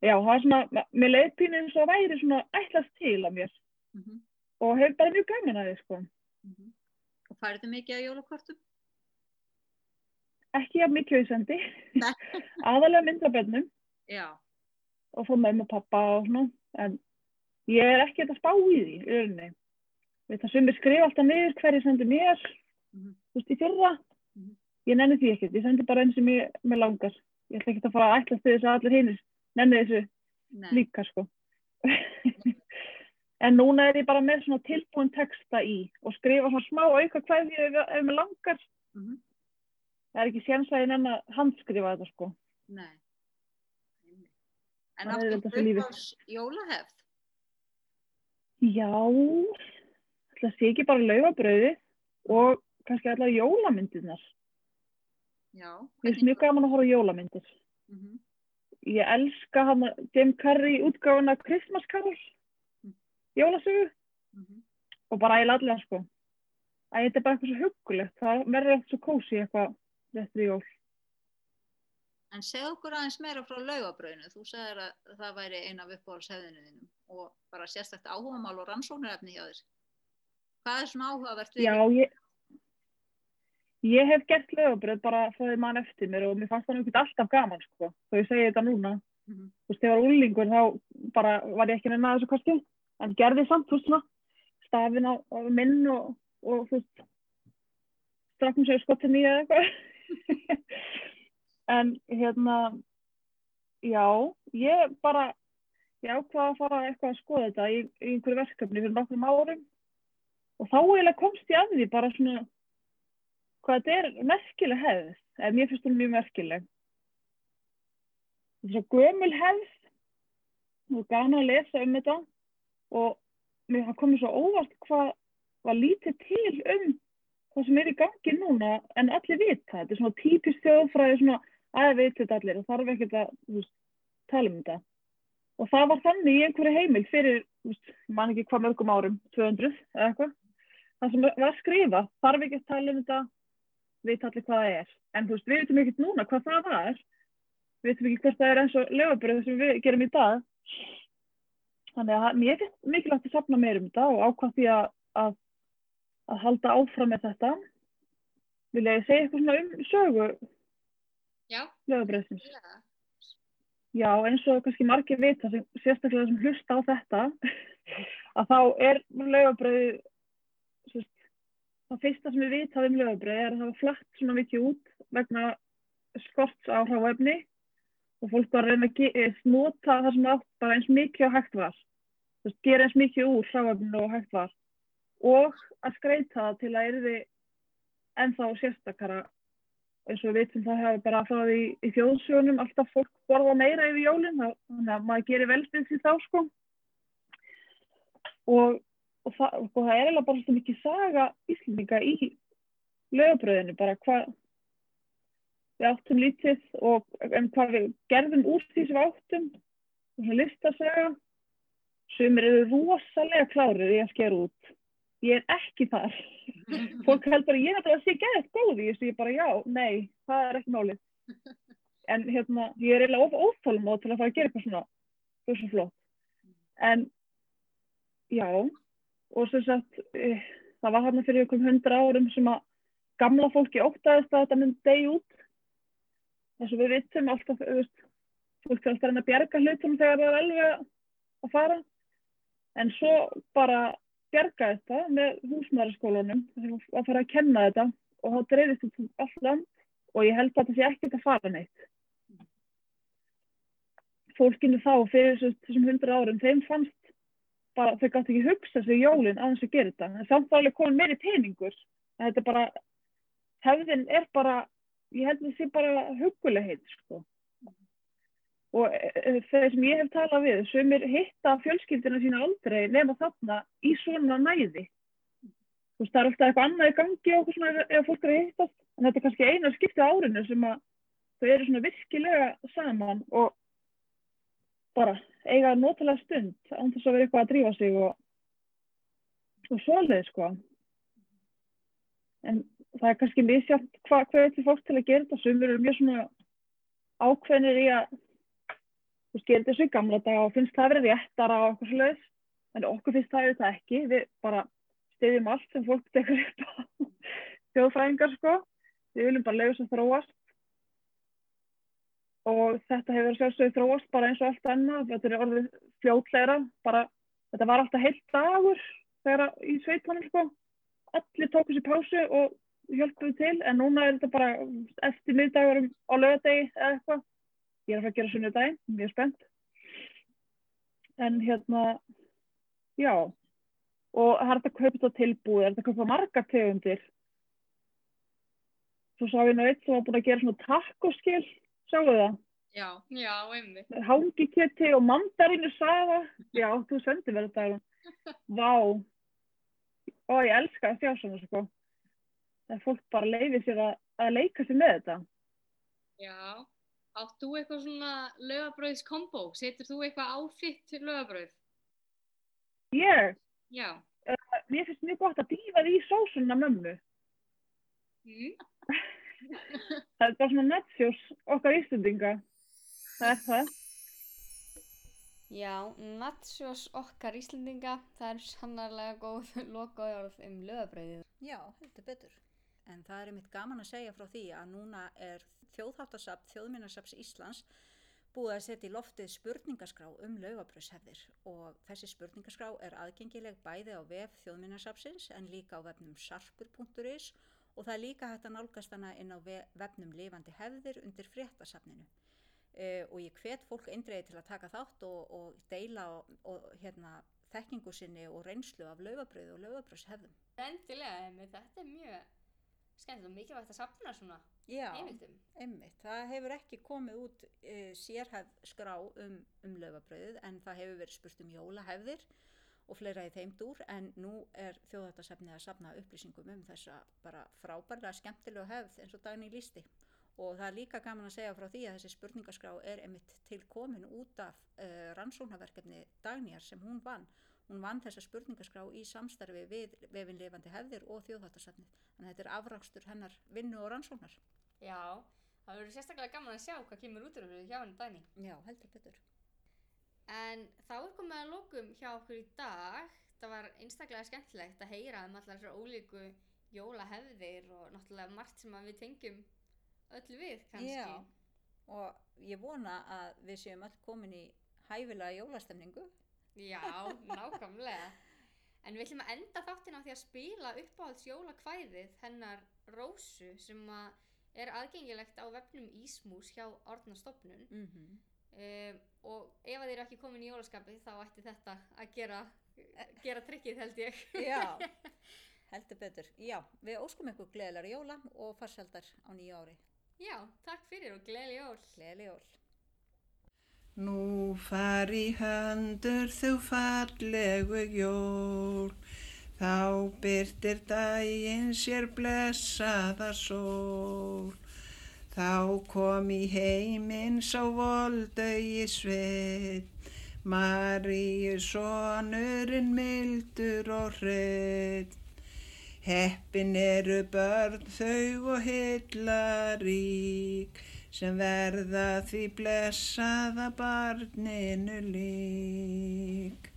já, það er svona, mér leiði pínu eins og væri svona ætlast til að mér. Mhm, Og hef bara mjög gaman að því, sko. mhm. Og færðu mikið að jólakortum? Ekki að mikið auðsendi. Aðalega myndabönnum. Já. og fór með með pappa og svona en ég er ekki að spá í því það sem ég skrifa alltaf niður hverju sendi mér Mhm. þú veist í fyrra Mhm. ég nenni því ekkert, ég sendi bara einn sem ég með langar ég ætla ekki að fara að ætla þess að allir hinnir nenni þessu Nei. líka sko en núna er ég bara með svona tilbúin texta í og skrifa svona smá auka hverju ef, ef mér langar Mhm. það er ekki séns að ég nenni að handskrifa þetta sko Nei. En er áttu uppáhalds jólahefð? Já, það sé ekki bara laufabrauði og kannski allar jólamyndirnar. Já. Mér finnst mjög gaman að horfa jólamyndir. Mhm. Ég elska hann Jim Carrey útgáfuna Christmas Carol, Mm. jólasögu Mhm. og bara æla allar sko. Æ, þetta er bara eitthvað svo huggulegt, það verður eitthvað svo kósi eitthvað réttur í jól. En segð okkur aðeins meira frá laugabröðinu. Þú sagðir að það væri ein af uppáhaldshefðinu þínum og bara sérstakt áhugamál og rannsóknarefni hjá þér. Hvað er svona áhugavert við? Já, ég, ég hef gert laufabröð bara frá því mann eftir mér og mér fannst það ekki alltaf gaman sko, þó ég segi þetta núna. Mhm. þú veist, þegar ég var úlingur þá bara var ég ekki að næða þessu kosti en gerði samt, þú veist, svona stafin á, á minn og, og þú veist strafnum sér skotin í eða eitthvað en hérna já, ég bara ég ákvaða að fara eitthvað að skoða þetta í, í einhverju verkefni fyrir nokkrum árum og þá eiginlega komst ég að því bara svona hvað þetta er merkileg hefð eða mér finnst hún mjög merkileg. Þess að gömul hefð og gana að lesa um þetta og mér það komið svo óvart hvað var lítið til um hvað sem er í gangi núna en allir vita, þetta er svona típist þjóðfræði svona að veit þetta allir og þarf ekkert að veist, tala um þetta. Og það var þannig í einhverju heimild fyrir, man ekki hvað mörgum árum 200 eða eitthvað það sem var skrifað, þarf ekki að tala um þetta veit allir hvað það er. En þú veist, við veitum ekkert núna hvað það var. Við veitum ekki hvort það er eins og lögabröð sem við gerum í dag. Þannig að mér finnst mikilvægt að sapna meir um þetta og ákvæmt því að, að að halda áfram með þetta. Vilja ég segja eitthvað svona um sögu lögabröðsins. Já, eins og kannski margir vita, sem, sérstaklega sem hlusta á þetta, að þá er lögabröði, það fyrsta sem við vita um lögabröði er að það var flatt svona mikið út vegna skorts á hráefni og fólk var að reyna að ge- nota það sem átt bara eins mikið og hægt var. Þú veist, gera eins mikið úr hráefninu og hægt var. Og að skreita það til að erði ennþá sérstakara. Eins og við veitum það hefur bara frá því í þjóðsjónum alltaf fólk borða meira yfir jólinn þannig að maður gerir velbið því þá sko. Og, og, það, og það er eiginlega bara svo mikið saga íslendinga í lögabröðinu bara hvað við áttum lítið og en hvað við gerðum úr því sem við áttum. Og svona listasaga. Sumir eru rosalega klárið í að skera út. Ég er ekki þar. Fólk held bara ég er að sé geðið góð í þessu. Ég bara já, nei, það er ekki málið. En hérna, ég er eiginlega of óþálum á til að fara að gera eitthvað svona rosa flott. En já og sem sagt eh, það var hann fyrir einhverjum hundra árum sem að gamla fólki óttaðist að þetta myndi degi út. Þess að við vitum alltaf veist, fólk alltaf að að bjarga hlutum þegar það er alveg að fara. En svo bara bjarga þetta með húsmaðurskólanum að fara að kenna þetta og þá dreifist þetta um allt land. Og ég held að þetta sé ekkert að fara neitt. Fólkinu þá fyrir þessu- þessum hundra árum þeim fannst bara, þau gátt ekki hugsa sig jólin að þess að gera þetta. En samt alveg komin meiri peningur. En þetta er bara hefðin er bara, ég held að það sé bara hugulegheit sko. Og e, þeir sem ég hef talað við sumir hitta fjölskyldina sína aldrei nema þarna í svona næði. Þú veist það er alltaf eitthvað annað í gangi og svona ef- fólk er að hittast. En þetta er kannski eina skipti á árinu sem að þau eru svona virkilega saman og bara eiga notalega stund án þess að vera eitthvað að drífa sig og, og svoleið sko. En það er kannski misjátt hvað hva er til fólk til að gera þetta. Sumir eru mjög svona ákveðnir í að þú veist, gerir þessu gamla dag og finnst það verið réttara og eitthvað svoleiðis. En okkur finnst það auðvitað ekki. Við bara stiðjum allt sem fólk tekur upp á. Þjóðfræðingar sko. Við viljum bara þess að þróast og þetta hefur sjálfsögðu þróast bara eins og allt annað. Þetta er orðið fljótlegra. Bara, þetta var alltaf heilt dagur þegar í sveitunum sko. Allir tóku sér pásu og hjálpuðu til en núna er þetta bara eftir miðdagurum á lögadegi eða eitthvað. Ég er að fara að gera sunnudaginn, mjög spennt. En hérna já. Og það er þetta á tilbúið, það er hægt að kaupa margar tegundir? Svo sá ég nú eitt sem var búin að gera svona tacoskil, sjáu það Já, já, einmitt. hangikjöti og mandarínu saga já, þú sendir mér þetta vá og ég elska að sjá svona sko það er fólk bara leifir sér að, að leika sér með þetta Já. Átt þú eitthvað svona lögabröðs kombo? Setur þú eitthvað á þitt lögabröð? ég, Já. mér finnst mjög gott að dýfa því í sósunna mömmu Mm. það er bara svona netsjós okkar ístundinga það er það Já, natsjós okkar Íslendinga, það er sannarlega góð lokaðjórð um lögabröðið. Já, heldur betur. En það er einmitt gaman að segja frá því að núna er þjóðháttasapp Þjóðminnasaps Íslands búið að setja í loftið spurningaskrá um laugabröðshefðir og þessi spurningaskrá er aðgengileg bæði á vef Þjóðminnasapsins en líka á vefnum sarpur.is og það er líka hægt að nálgast hana inn á ve- vefnum lifandi hefðir undir fréttasafninu. Uh, og ég hvet fólk eindreiði til að taka þátt og, og deila og, og hérna, þekkingu sinni og reynslu af laugabröðu og laugabröðshefðum. Endilega, einmitt, þetta er mjög skemmt og mikilvægt að safna svona Já, heimildum. einmitt. Það hefur ekki komið út e, sérhæð skrá um, um laufabröðið en það hefur verið spurt um jólahefðir og fleira í þeim dúr en nú er þjóðhættasefni að safna upplýsingum um þessa bara frábærlega skemmtilegu hefð eins og daginn í lísti og það er líka gaman að segja frá því að þessi spurningaskrá er einmitt til komin út af uh, rannsóknarverkefni Dagnjar sem hún vann. Hún vann þessa spurningaskrá í samstarfi við vefinlifandi hefðir og þjóðhættasefnið þannig að þetta er afrakstur hennar vinnu og rannsóknar. Já, það verður sérstaklega gaman að sjá hvað kemur út úr þessu hjá henni dæni. Já, heldur betur En þá er komið að lokum hjá okkur í dag. Það var einstaklega skemmtilegt að heyra um allar þessar ólíku jólahefðir og náttúrulega margt sem við tengjum öll við kannski. Já, og ég vona að við séum öll komin í hæfilega jólastemningu Já, nákvæmlega. En við ætlum að enda þáttina á því að spila uppáhalds jólakvæðið hennar Rósu sem að er aðgengilegt á vefnum Ísmús hjá Árnastofnun. mm -hmm. Um, og ef að þið eru ekki komin í jólaskapi þá ætti þetta að gera, gera trikkið held ég. Já, heldur betur Já, við óskum ykkur gleðilega jóla og farsaldar á nýju ári Já, takk fyrir og gleðileg jól. Gleðilega jól Nú fari höndur þú fallegu jól, þá byrtir daginn sér blessaða sól. Þá kom í heiminn sá voldaugi sveit, Maríu sonurinn mildur og hreitt. Heppin eru börn þau og hyllarík, sem verða því blessaða barninu lík.